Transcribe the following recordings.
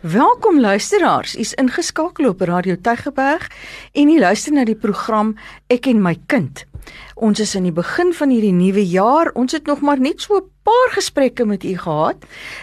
Welkom luisteraars. U's ingeskakel op Radio Tygerberg en u luister na die program Ek en my kind. Ons is in die begin van hierdie nuwe jaar. Ons het nog maar net so 'n paar gesprekke met u gehad.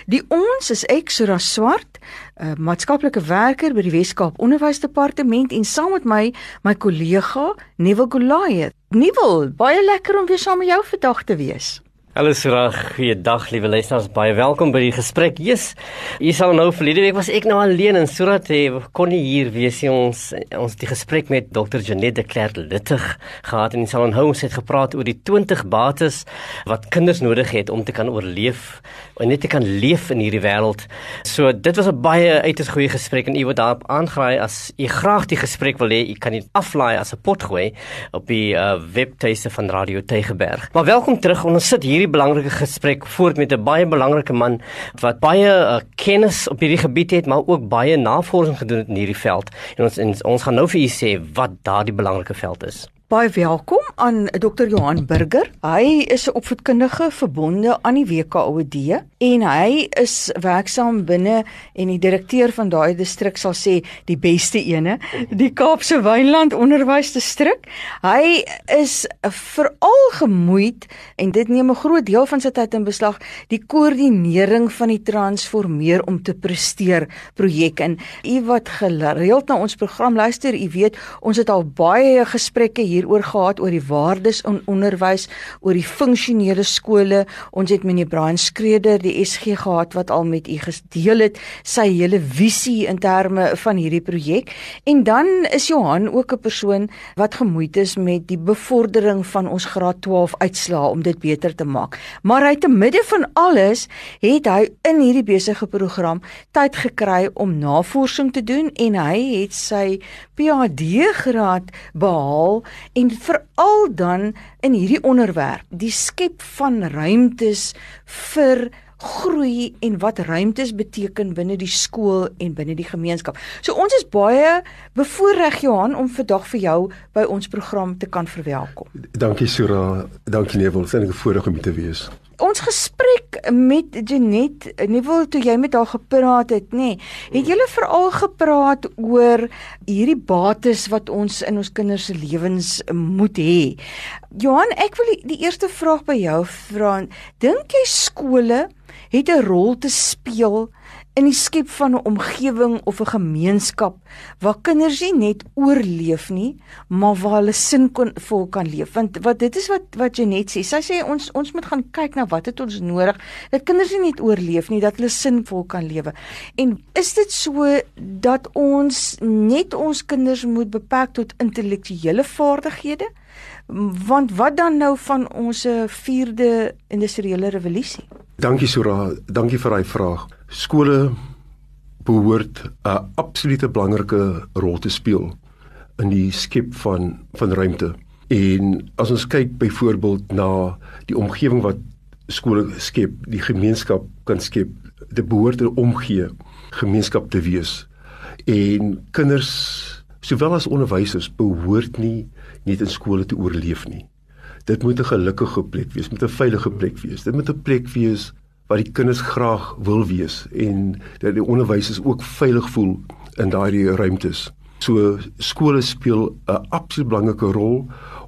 Die ons is ek Sura Swart, 'n maatskaplike werker by die Wes-Kaap Onderwysdepartement en saam met my my kollega Neville Goliath. Neville, baie lekker om weer saam met jou vandag te wees. Hallo Surag, goeiedag liewe luisteraars, baie welkom by die gesprek. Jesus, jy sal nou verlede week was ek nou alleen in Surat, hey, kon nie hier wees nie. Ons ons die gesprek met Dr. Janette de Klerk Littig gehad en ons sal onhou ons het gepraat oor die 20 bates wat kinders nodig het om te kan oorleef en net te kan leef in hierdie wêreld. So dit was 'n baie uiters goeie gesprek en u word daarop aangraai as u graag die gesprek wil hê, u kan dit aflaai as 'n potgooi op die uh, webtuiste van Radio Tygerberg. Maar welkom terug. Ons sit hier hierdie belangrike gesprek voort met 'n baie belangrike man wat baie uh, kennis op hierdie gebied het, maar ook baie navorsing gedoen het in hierdie veld. En ons en ons gaan nou vir u sê wat daardie belangrike veld is. Baie welkom aan Dr. Johan Burger. Hy is 'n opvoedkundige verbonde aan die WKOD en hy is werksaam binne en die direkteur van daai distrik sal sê die beste ene, die Kaapse Wynland Onderwysdistrik. Hy is veral gemoeid en dit neem 'n groot deel van sy tyd in beslag, die koördinering van die transformeer om te presteer projek en u wat gereeld na ons program luister, u weet ons het al baie gesprekke hier hieroor gehad oor die waardes in onderwys, oor die funksionele skole. Ons het meneer Brian Skreder, die SG gehad wat al met u gedeel het sy hele visie in terme van hierdie projek. En dan is Johan ook 'n persoon wat gemoeid is met die bevordering van ons graad 12 uitslae om dit beter te maak. Maar hy te midde van alles het hy in hierdie besige program tyd gekry om navorsing te doen en hy het sy PhD graad behaal en veral dan in hierdie onderwerp die skep van ruimtes vir groei en wat ruimtes beteken binne die skool en binne die gemeenskap. So ons is baie bevoorreg Johan om vandag vir jou by ons program te kan verwelkom. Dankie Sura, dankie Neville, dit is 'n voorreg om te wees ons gesprek met Janet, nie wil toe jy met haar gepraat het nê, het julle veral gepraat oor hierdie bates wat ons in ons kinders se lewens moet hê. Johan, ek wil die, die eerste vraag by jou vra. Dink jy skole het 'n rol te speel in die skep van 'n omgewing of 'n gemeenskap waar kinders nie net oorleef nie, maar waar hulle sinvol kan leef. Want wat dit is wat wat Janet sê. Sy sê ons ons moet gaan kyk na wat het ons nodig dat kinders nie net oorleef nie, dat hulle sinvol kan lewe. En is dit so dat ons net ons kinders moet beperk tot intellektuele vaardighede? Want wat dan nou van ons 4de industriële revolusie? Dankie Sura, dankie vir daai vraag skole behoort 'n absolute belangrike rol te speel in die skep van van ruimte. En as ons kyk byvoorbeeld na die omgewing wat skole skep, die gemeenskap kan skep, dit behoort 'n omgee gemeenskap te wees. En kinders sowel as onderwysers behoort nie net in skole te oorleef nie. Dit moet 'n gelukkige plek wees, moet 'n veilige plek wees. Dit moet 'n plek wees wat die kinders graag wil wees en dat die onderwysers ook veilig voel in daardie ruimtes. So skole speel 'n absoluut belangrike rol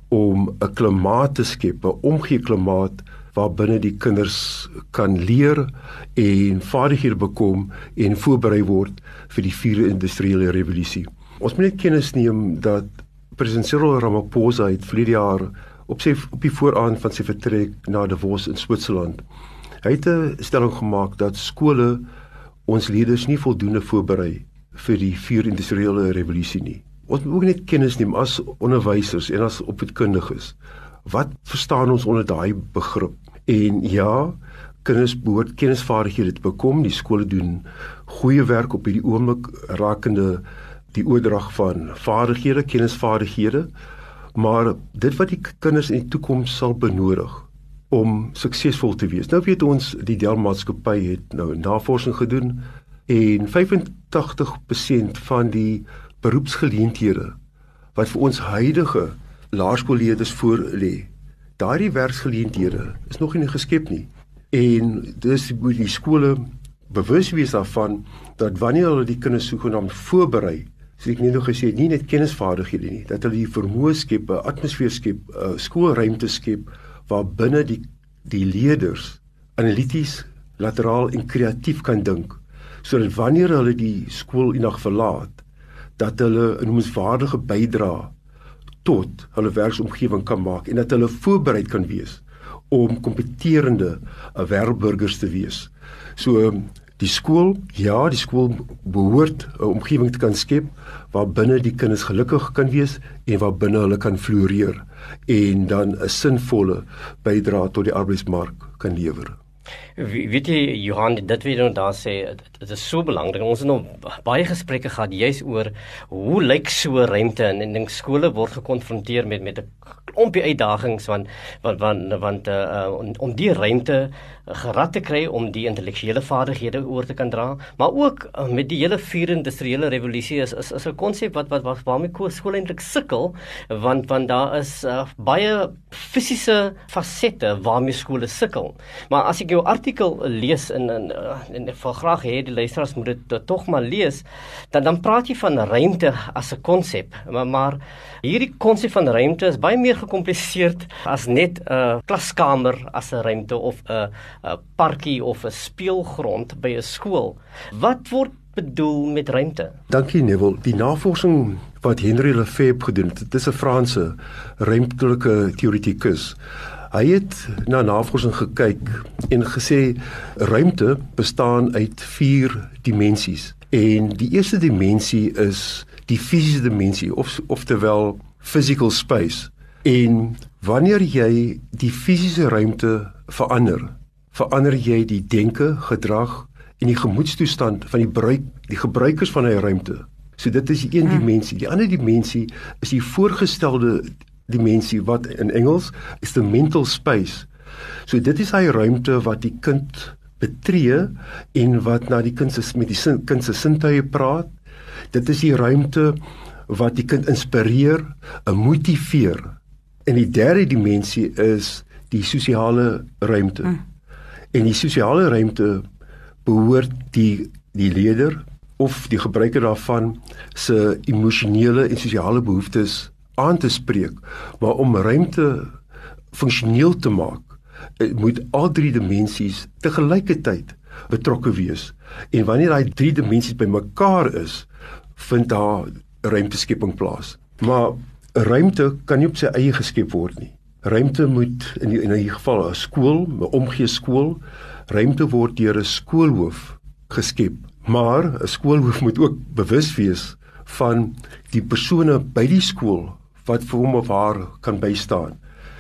om 'n klimaat te skep, 'n omgee klimaat waar binne die kinders kan leer en vaardighede bekom en voorberei word vir die vierde industriële revolusie. Ons moet net kennis neem dat president Cyril Ramaphosa het vlede jaar op sy op die vooraand van sy vertrek na Davos in Switserland Hy het 'n stelling gemaak dat skole ons leerders nie voldoende voorberei vir die vierde industriële revolusie nie. Ons moet ook net kennis neem as onderwysers en as opvoedkundiges. Wat verstaan ons onder daai begrip? En ja, kinders behoort kennisvaardighede te bekom. Die skole doen goeie werk op hierdie oomblik rakende die oordrag van vaardighede, kennisvaardighede. Maar dit wat die kinders in die toekoms sal benodig, om suksesvol te wees. Nou weet ons die Dell maatskappy het nou navorsing gedoen en 85% van die beroepsgeleenthede wat vir ons huidige laerskoolleerders voor lê, daardie werksgeleenthede is nog nie geskep nie. En dis die, die skole bewus wees daarvan dat wanneer hulle die kinders sogenaamd voorberei, soos ek net nog gesê nie net kennisvaardighede nie, dat hulle die vermoë skep, 'n atmosfeer skep, 'n skoolruimte skep waar binne die die leerders analities, lateraal en kreatief kan dink, sodat wanneer hulle die skool eendag verlaat, dat hulle 'n noemenswaardige bydrae tot hulle werksomgewing kan maak en dat hulle voorbereid kan wees om kompeterende wêreldburgers te wees. So die skool, ja, die skool behoort 'n omgewing te kan skep waar binne die kinders gelukkig kan wees en waar binne hulle kan floreer en dan 'n sinvolle bydrae tot die arbeidsmark kan lewer. Weet jy Johan, dit wil nou daar sê dit is so belangrik. Ons het nog baie gesprekke gehad juis oor hoe lyk so ruimte en en dink skole word gekonfronteer met met 'n klompie uitdagings want want want want uh, om, om die ruimte gerad te kry om die intellektuele vaardighede oor te kan dra, maar ook uh, met die hele vierde industriële revolusie is is, 'n konsep wat wat, wat waarmee skole eintlik sukkel want want daar is uh, baie fisiese fasette waarmee skole sukkel. Maar as ek jou artikel lees in in en ek wil graag hê die luisteraars moet dit tog maar lees, dan dan praat jy van ruimte as 'n konsep, maar maar hierdie konsep van ruimte is baie meer gekompliseerd as net 'n uh, klaskamer as 'n ruimte of 'n 'n parkie of 'n speelgrond by 'n skool. Wat word bedoel met ruimte? Dankie Neville. Die navorsing wat Henry Lefebvre gedoen het, dit is 'n Franse ruimtelike teoretikus. Hy het na navorsing gekyk en gesê ruimte bestaan uit 4 dimensies. En die eerste dimensie is die fisiese dimensie of oftewel physical space. En wanneer jy die fisiese ruimte verander, verander jy die denke, gedrag en die gemoedstoestand van die bruik die gebruikers van 'n ruimte. So dit is een hmm. dimensie. Die ander dimensie is die voorgestelde dimensie wat in Engels is the mental space. So dit is hy ruimte wat die kind betree en wat na die kind se met die sin, kind se sintuie praat. Dit is die ruimte wat die kind inspireer, motiveer. En die derde dimensie is die sosiale ruimte. Mm. En die sosiale ruimte behoort die die leier of die gebruiker daarvan se emosionele en sosiale behoeftes aan te spreek, maar om ruimte funksioneel te maak, eh, moet al drie dimensies te gelykertyd betrokke wees. En wanneer daai drie dimensies bymekaar is, vind daar ruimteskepping plaas. Maar ruimte kan nie op sy eie geskep word nie. Ruimte moet in die, in 'n geval 'n skool, 'n omgee skool, ruimte word deur 'n skoolhoof geskep. Maar 'n skoolhoof moet ook bewus wees van die persone by die skool wat vir hom of haar kan bystaan.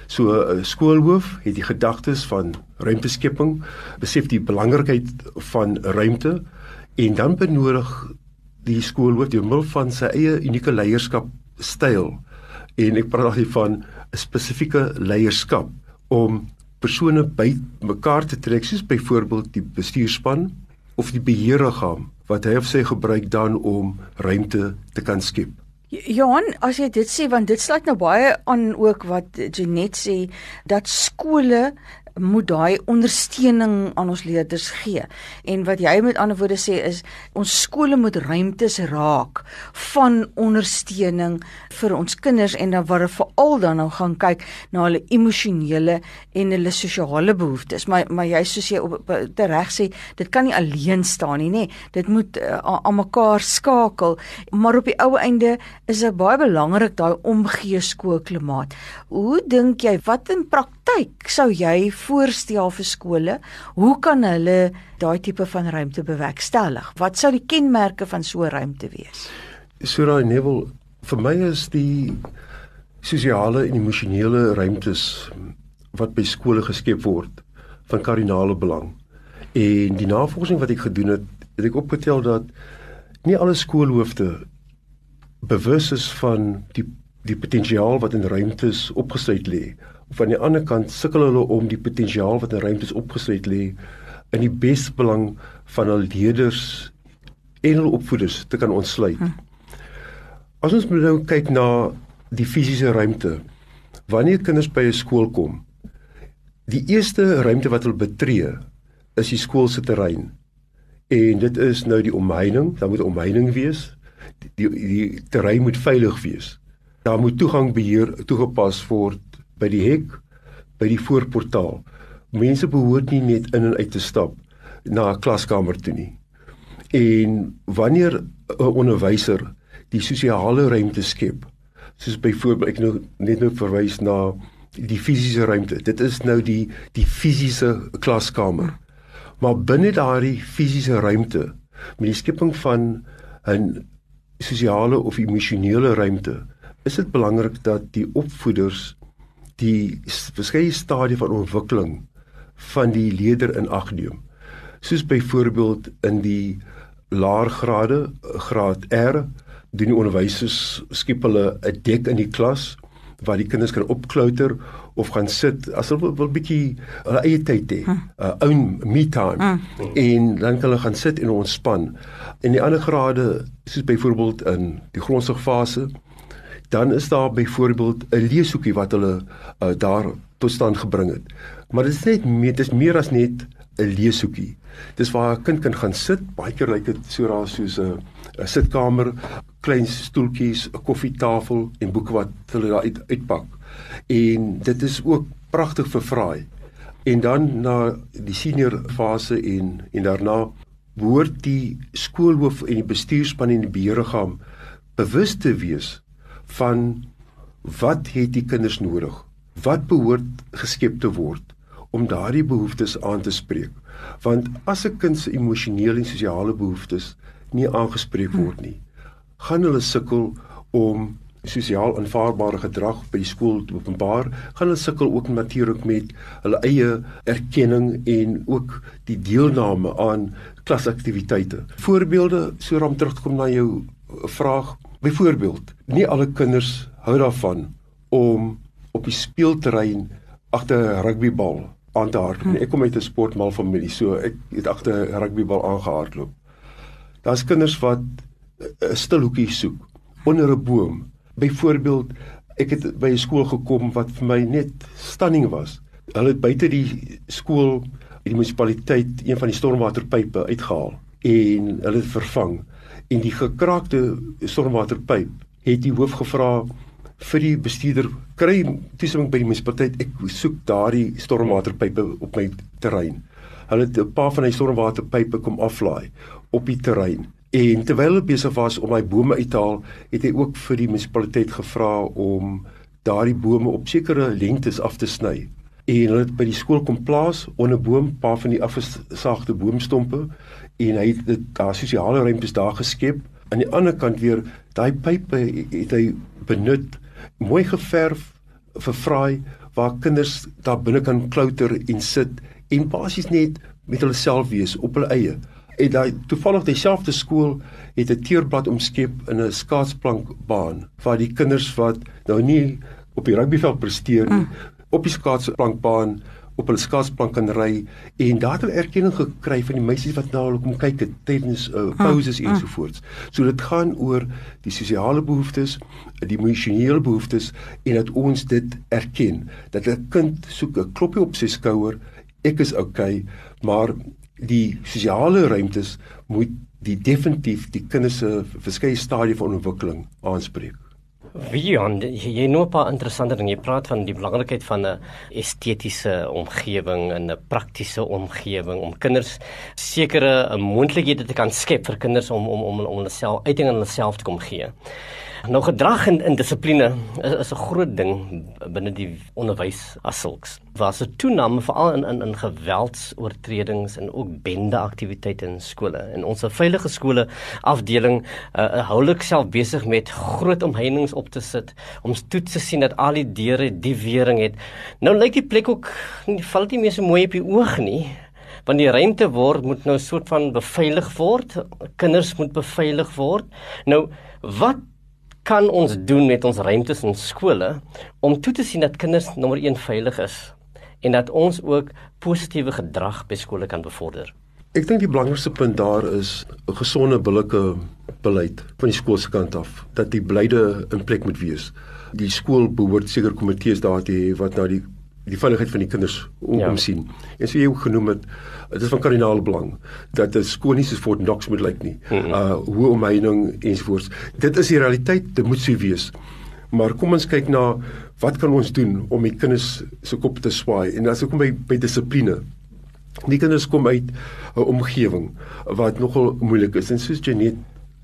So 'n skoolhoof het die gedagtes van ruimteskepping, besef die belangrikheid van ruimte en dan benodig die skoolhoof deur middel van sy eie unieke leierskap styl en ek praat hier van 'n spesifieke leierskap om persone by mekaar te trek soos byvoorbeeld die bestuurspan of die beheerliggaam wat hy of sy gebruik dan om ruimte te kan skep. Johan, as jy dit sê want dit sluit nou baie aan ook wat Jenet sê dat skole moet daai ondersteuning aan ons leerders gee. En wat jy met ander woorde sê is ons skole moet ruimtes raak van ondersteuning vir ons kinders en dan waar hulle veral dan nou gaan kyk na hulle emosionele en hulle sosiale behoeftes. Maar maar jy soos jy op reg sê, dit kan nie alleen staan nie, nê. Dit moet uh, aan mekaar skakel. Maar op die ou einde is dit baie belangrik daai omgee skoolklimaat. Hoe dink jy wat in praktyk sou jy voorstel vir skole? Hoe kan hulle daai tipe van ruimte bewerkstellig? Wat sou die kenmerke van so 'n ruimte wees? Sura Neville, vir my is die sosiale en emosionele ruimtes wat by skole geskep word van kardinale belang. En die navorsing wat ek gedoen het, het ek opgetel dat nie alle skoolhoofde bewus is van die die potensiaal wat in ruimtes opgesluit lê aan die ander kant sukkel hulle om die potensiaal wat in ruimtes opgesluit lê in die besbelang van hul leerders en hul opvoeders te kan ontsluit. Hm. As ons nou kyk na die fisiese ruimte, wanneer kinders by 'n skool kom, die eerste ruimte wat hulle betree is die skool se terrein. En dit is nou die omheining, daar moet omheining wees. Die die, die terrein moet veilig wees. Daar moet toegangbeheer toegepas word by die hek, by die voorportaal. Mense behoort nie net in en uit te stap na 'n klaskamer toe nie. En wanneer 'n onderwyser die sosiale ruimte skep, soos byvoorbeeld ek nou net nou verwys na die fisiese ruimte. Dit is nou die die fisiese klaskamer. Maar binne daardie fisiese ruimte met die skepping van 'n sosiale of emosionele ruimte, is dit belangrik dat die opvoeders die verskeie stadie van ontwikkeling van die leerder in ag neem. Soos byvoorbeeld in die laer grade, graad R, doen die onderwysers skep hulle 'n dek in die klas waar die kinders kan opklouter of gaan sit as hulle wil, wil bietjie hulle eie tyd hê, 'n hm. uh, own me time. Hm. En dan kan hulle gaan sit en ontspan. In die ander grade, soos byvoorbeeld in die grondslagfase, dan is daar byvoorbeeld 'n leeshoekie wat hulle uh, daar tot stand gebring het. Maar dit is net meer, dit is meer as net 'n leeshoekie. Dis waar 'n kind kan gaan sit, baie keer lyk dit so raas soos 'n 'n sitkamer, klein stoeltjies, 'n koffietafel en boeke wat hulle daar uit, uitpak. En dit is ook pragtig vir vraai. En dan na die senior fase en en daarna behoort die skoolhoof en die bestuurspan en die beheerliggaam bewus te wees van wat het die kinders nodig? Wat behoort geskep te word om daardie behoeftes aan te spreek? Want as 'n kind se emosionele en sosiale behoeftes nie aangespreek word nie, gaan hulle sukkel om sosiaal aanvaarbare gedrag by die skool te openbaar, gaan hulle sukkel ook natuurlik met hulle eie erkenning en ook die deelname aan klasaktiwiteite. Voorbeelde, so om terug te kom na jou vraag, byvoorbeeld, nie alle kinders hou daarvan om op die speelterrein agter 'n rugbybal aan te hardloop. Ek kom uit 'n sportmal familie, so ek het agter 'n rugbybal aangehardloop. Daar's kinders wat 'n stil hoekie soek onder 'n boom. Byvoorbeeld, ek het by 'n skool gekom wat vir my net stunning was. Hulle het buite die skool die munisipaliteit een van die stormwaterpype uitgehaal en hulle het vervang. En die gekraakte stormwaterpyp het die hoof gevra vir die bestuurder kry toestemming by die munisipaliteit ek soek daardie stormwaterpype op my terrein. Hulle het 'n paar van die stormwaterpype kom aflaai op die terrein En terwyl hulle besig was om daai bome uit te haal, het hy ook vir die munisipaliteit gevra om daardie bome op sekere lengtes af te sny. En hulle het by die skool kom plaas onder 'n boom, paar van die afgesaagde boomstompe en hy het daar sosiale ruimtes daar geskep. Aan die ander kant weer, daai pype het hy benut, mooi geverf vir vraai waar kinders daar binne kan klouter en sit en basies net met hulle self wees op hulle eie en daai toevallig dieselfde skool het 'n teerblad omskep in 'n skaatsplankbaan waar die kinders wat nou nie op die rugbyveld presteer nie mm. op die skaatsplankbaan op hulle skaatsplank kan ry en daar het hulle erkenning gekry van die meisies wat na hulle kom kyk het tydens uh, pauses mm. ensovoorts. So dit gaan oor die sosiale behoeftes, die emosionele behoeftes en dat ons dit erken dat 'n kind soek 'n klopjie op sy skouer ek is oukei, okay, maar die sosiale ruimtes moet die definitief die kinders se verskeie stadie van ontwikkeling aanspreek. Wie on jy nou 'n paar interessante dinge praat van die belangrikheid van 'n estetiese omgewing en 'n praktiese omgewing om kinders sekere moontlikhede te kan skep vir kinders om om om om hulle self uiting aan hulle self te kom gee. Nou gedrag en, en dissipline is, is 'n groot ding binne die onderwys as sulks. Waar se toename veral in in in geweldsoortredings en ook bendeaktiwiteite in skole. En ons veilige skole afdeling uh, hou hulle self besig met groot omheinings op te sit om toe te sien dat al die deure die wering het. Nou lyk die plek ook val nie meer so mooi op die oog nie want die ruimte word moet nou soort van beveilig word. Kinders moet beveilig word. Nou wat kan ons doen met ons ruimtes in skole om toe te sien dat kinders nommer 1 veilig is en dat ons ook positiewe gedrag by skole kan bevorder? Ek dink die belangrikste punt daar is 'n gesonde billike beleid van die skool se kant af dat die beleide in plek moet wees. Die skool behoort seker komitees daar te hê wat na die die veiligheid van die kinders om, Ja. omsien. En so jy ook genoem het, dit is van kardinale belang dat 'n skool nie soos Fort Knox moet lyk nie. Uh hoe omheining ensovoorts. Dit is die realiteit, dit moet so wees. Maar kom ons kyk na wat kan ons doen om die kinders se kop te swaai en as ek kom by by dissipline. Die kinders kom uit 'n omgewing wat nogal moeilik is en soos Janet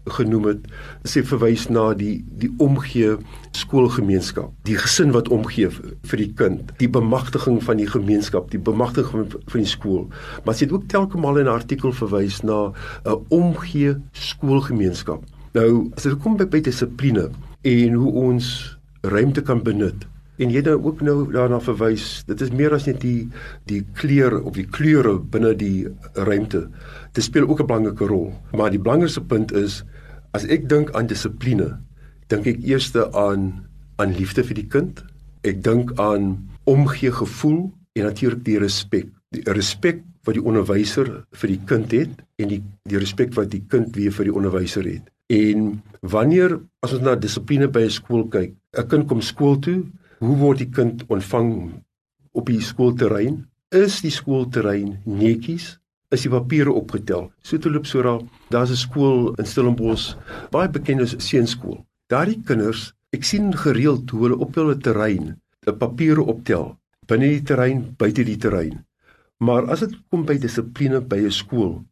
genoem het, sê verwys na die die omgee skoolgemeenskap, die gesin wat omgee vir die kind, die bemagtiging van die gemeenskap, die bemagtiging van, van die skool. Maar sy het ook telke male in 'n artikel verwys na 'n omgee skoolgemeenskap. Nou, as dit kom by, by dissipline en hoe ons ruimte kan benut. En jy het nou ook nou daarna verwys, dit is meer as net die die kleur of die kleure binne die ruimte. Dit speel ook 'n belangrike rol. Maar die belangrikste punt is as ek dink aan dissipline, dink ek eerste aan aan liefde vir die kind. Ek dink aan omgee gevoel en natuurlik die respek. Die respek wat die onderwyser vir die kind het en die die respek wat die kind weer vir die onderwyser het. En wanneer as ons na dissipline by 'n skool kyk, 'n kind kom skool toe, hoe word die kind ontvang op die skoolterrein? Is die skoolterrein netjies? Is die papiere opgetel? So toe loop so daar, daar's 'n skool in Stellenbosch, baie bekend as seunskool. Daardie kinders, ek sien gereeld hoe hulle op hulle terrein 'n papiere optel, binne die terrein, buite die terrein. Maar as dit kom by dissipline by 'n skool,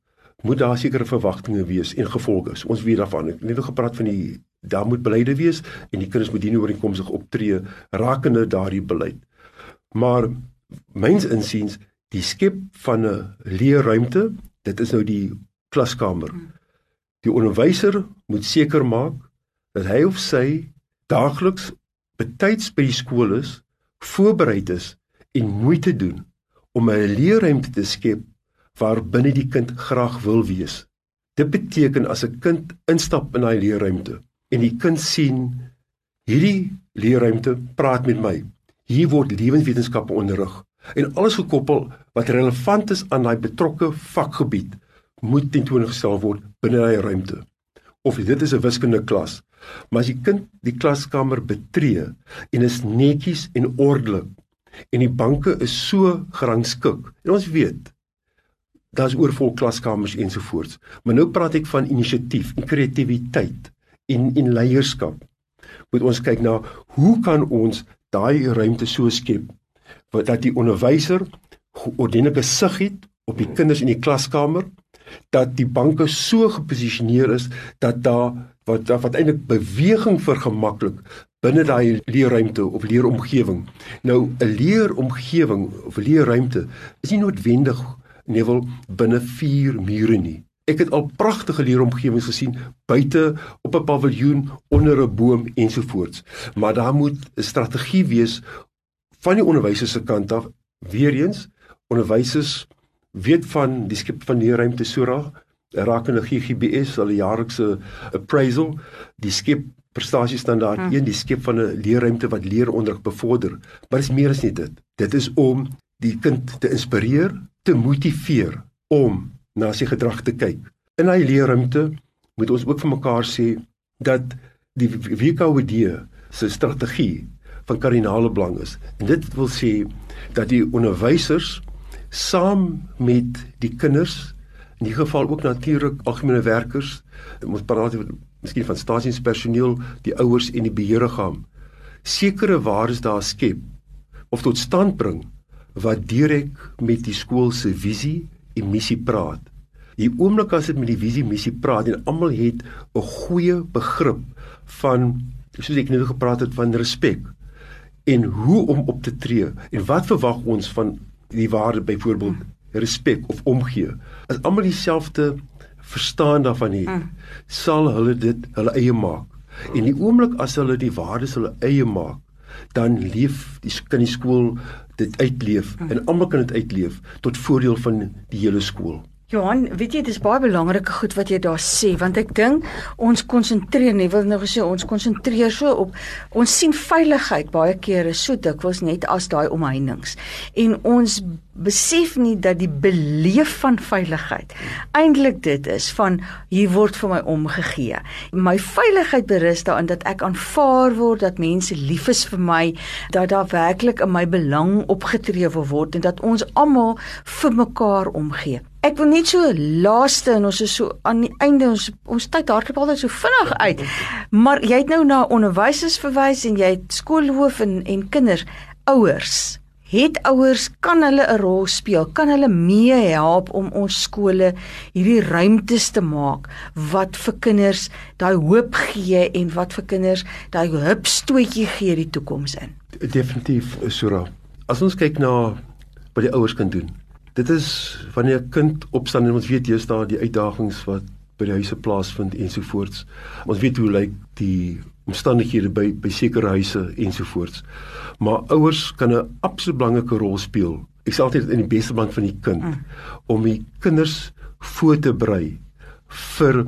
moet daar sekere verwagtinge wees en gevolge. Ons weet daarvan. Ek het net gepraat van die daar moet beleide wees en die kinders moet dien ooreenkomstig optree rakende daardie beleid. Maar myns insiens die skep van 'n leerruimte, dit is nou die klaskamer. Die onderwyser moet seker maak dat hy of sy daagliks betyds by die skool is, voorbereid is en moeite doen om 'n leerruimte te skep waar binne die kind graag wil wees. Dit beteken as 'n kind instap in daai leerruimte en die kind sien hierdie leerruimte praat met my. Hier word lewenswetenskappe onderrig en alles gekoppel wat relevant is aan daai betrokke vakgebied moet tentoongestel word binne daai ruimte. Of dit is 'n wiskunde klas, maar as die kind die klaskamer betree en is netjies en ordelik en die banke is so gerangskik. En ons weet daar's oorvol klaskamers ensovoorts. Maar nou praat ek van inisiatief en kreatiwiteit en en leierskap. Moet ons kyk na hoe kan ons daai ruimte so skep dat die onderwyser ordentlike sig het op die kinders in die klaskamer dat die banke so geposisioneer is dat daar wat wat eintlik beweging vergemaklik binne daai leerruimte of leeromgewing. Nou 'n leeromgewing of leerruimte is nie noodwendig nevel binne 4 mure nie. Ek het al pragtige leeromgewings gesien buite op 'n paviljoen onder 'n boom ensovoorts. Maar daar moet 'n strategie wees van die onderwysers se kant af. Weereens onderwysers weet van die skep van leerruimte Sora rakende GGBS 'n jaarlikse appraisal, die skep prestasiestandaard hmm. 1, die skep van 'n leerruimte wat leeronderrig bevorder. Maar dit is meer as net dit. Dit is om die kind te inspireer, te motiveer om na sy gedrag te kyk. In hy leerruimte moet ons ook vir mekaar sê dat die WKOD se strategie van kardinale belang is. En dit wil sê dat die onderwysers saam met die kinders in die geval ook natuurlik algemene werkers moet praat oor miskien van stasienspersoneel, die ouers en die beheerliggaam sekere waardes daar skep of tot stand bring wat direk met die skool se visie en missie praat. Die oomblik as dit met die visie missie praat en almal het 'n goeie begrip van soos ek nou gepraat het van respek en hoe om op te tree en wat verwag ons van die waarde byvoorbeeld respek of omgee. As almal dieselfde verstaan daarvan het, mm. sal hulle dit hulle eie maak. En die oomblik as hulle die waardes hulle eie maak, dan leef die kan die skool dit uitleef mm. en almal kan dit uitleef tot voordeel van die hele skool. Johan, weet jy dis baie belangrike goed wat jy daar sê want ek dink ons konsentreer nie wil nou gesê ons konsentreer so op ons sien veiligheid baie kere so dikwels net as daai omheinings en ons besef nie dat die beleef van veiligheid eintlik dit is van hier word vir my omgegee. My veiligheid berus daarin dat ek aanvaar word, dat mense lief is vir my, dat daar werklik in my belang opgetree word en dat ons almal vir mekaar omgee. Ek wil net so laaste en ons is so aan die einde ons ons tyd hardloop altyd so vinnig uit. Maar jy het nou na onderwysers verwys en jy het skoolhoof en en kinders, ouers het ouers kan hulle 'n rol speel? Kan hulle mee help om ons skole hierdie ruimtes te maak wat vir kinders daai hoop gee en wat vir kinders daai hupstootjie gee die toekoms in? Definitief, Sura. As ons kyk na wat die ouers kan doen. Dit is wanneer 'n kind opstaan en ons weet jy's daar die uitdagings wat by die huise plaasvind ensovoorts. Ons weet hoe lyk die omstandighede by by sekere huise ensovoorts. Maar ouers kan 'n absoluut belangrike rol speel. Ek sê altyd in die beste belang van die kind mm. om die kinders voor te berei vir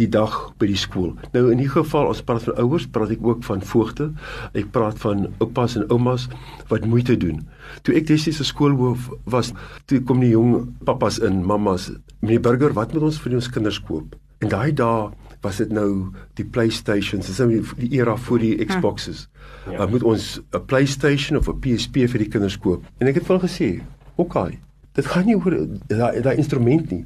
die dag by die skool. Nou in die geval ons praat van ouers, praat ek ook van voogte. Ek praat van oupas en oumas wat moeite doen. Toe ek destyds 'n skoolhoof was, toe kom die jong pappas in, mammas, meneer Burger, wat moet ons vir ons kinders koop? En daai dae was dit nou die PlayStations, dis nou die era voor die hm. Xboxes. Ja. Dan moet ons 'n PlayStation of 'n PSP vir die kinders koop. En ek het wel gesê, "Oké, okay, dit gaan nie oor daai daai instrument nie.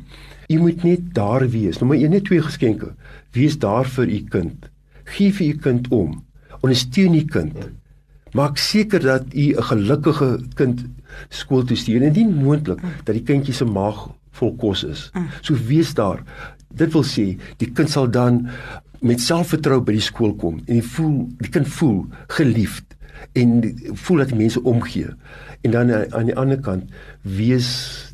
U moet net daar wees. Nou maar jy net twee geskenke. Wees daar vir u kind. Gee vir u kind om. Ondersteun u kind. Maak seker dat u 'n gelukkige kind skool toe stuur en indien moontlik dat die kindjie se maag vol kos is. So wees daar. Dit wil sê die kind sal dan met selfvertroue by die skool kom en die voel die kind voel geliefd en voel dat mense omgee. En dan aan die ander kant wees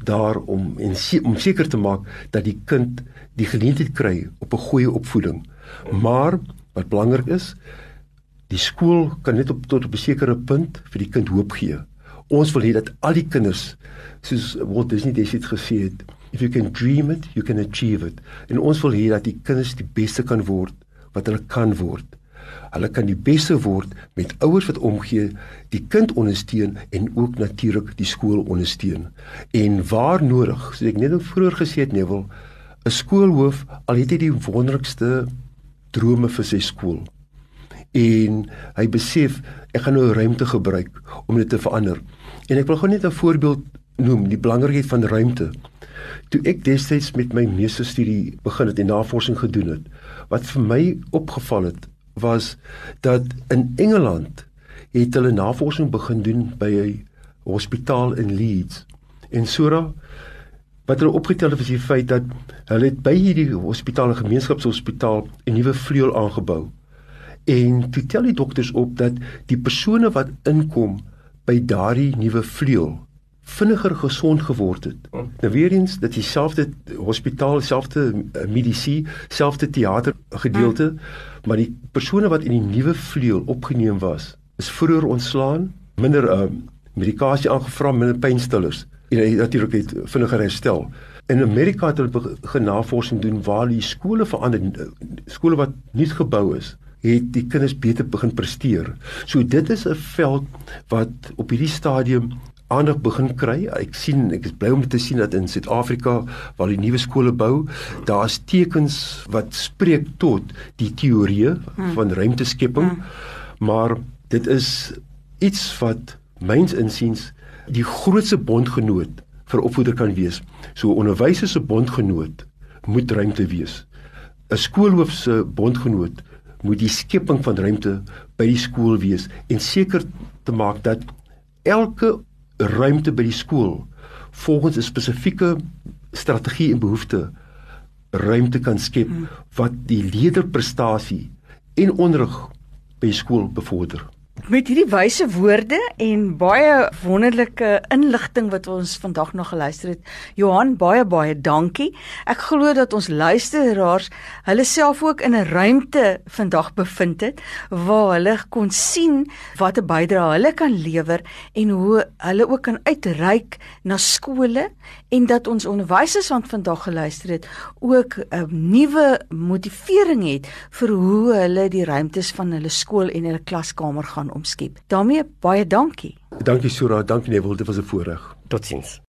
daar om en om seker te maak dat die kind die geleentheid kry op 'n goeie opvoeding. Maar wat belangrik is, die skool kan net op tot op 'n sekere punt vir die kind hoop gee. Ons wil hê dat al die kinders soos Walt Disney dit gesê het, If you can dream it, you can achieve it. En ons wil hê dat die kinders die beste kan word wat hulle kan word. Hulle kan die beste word met ouers wat omgee, die kind ondersteun en ook natuurlik die skool ondersteun. En waar nodig, soos ek net vroeër gesê het, Neville, 'n skoolhoof al het hy die wonderlikste drome vir sy skool. En hy besef ek gaan nou ruimte gebruik om dit te verander. En ek wil gou net 'n voorbeeld noem, die belangrikheid van ruimte. Toe ek destyds met my meesterstudie begin het en navorsing gedoen het, wat vir my opgeval het, was dat in Engeland het hulle navorsing begin doen by 'n hospitaal in Leeds. En sora wat hulle opgetel het was die feit dat hulle het by hierdie hospitaal, 'n gemeenskapshospitaal, 'n nuwe vleuel aangebou. En toe tel die dokters op dat die persone wat inkom by daardie nuwe vleuel vinniger gesond geword het. Nou weer eens dat dieselfde hospitaal, dieselfde uh, medisyne, dieselfde teater gedeelte, mm. maar die persone wat in die nuwe vleuel opgeneem was, is vroeër ontslaan, minder uh, medikasie aangevra, minder pynstillers en hy natuurlik het vinniger herstel. In Amerika het hulle begin navorsing doen waar die skole verander, skole wat nuut gebou is het die kinders beter begin presteer. So dit is 'n veld wat op hierdie stadium aandag begin kry. Ek sien ek is bly om te sien dat in Suid-Afrika waar die nuwe skole bou, daar's tekens wat spreek tot die teorie hmm. van ruimteskepping. Hmm. Maar dit is iets wat myns insiens die grootste bondgenoot vir opvoeder kan wees. So onderwysers se bondgenoot moet ruimte wees. 'n Skoolhoof se bondgenoot moet die skepping van ruimte by die skool wees en seker te maak dat elke ruimte by die skool volgens 'n spesifieke strategie en behoefte ruimte kan skep wat die leerderprestasie en onderrig by skool bevorder. Met hierdie wyse woorde en baie wonderlike inligting wat ons vandag nog geluister het, Johan, baie baie dankie. Ek glo dat ons luisteraars hulle self ook in 'n ruimte vandag bevind het waar hulle kon sien wat 'n bydrae hulle kan lewer en hoe hulle ook kan uitreik na skole en dat ons onderwysers wat vandag geluister het ook 'n nuwe motivering het vir hoe hulle die ruimtes van hulle skool en hulle klaskamer gaan omskep. daarmee baie dankie. Dankie Sura, dankie Neville, dit was 'n voorreg. Totsiens.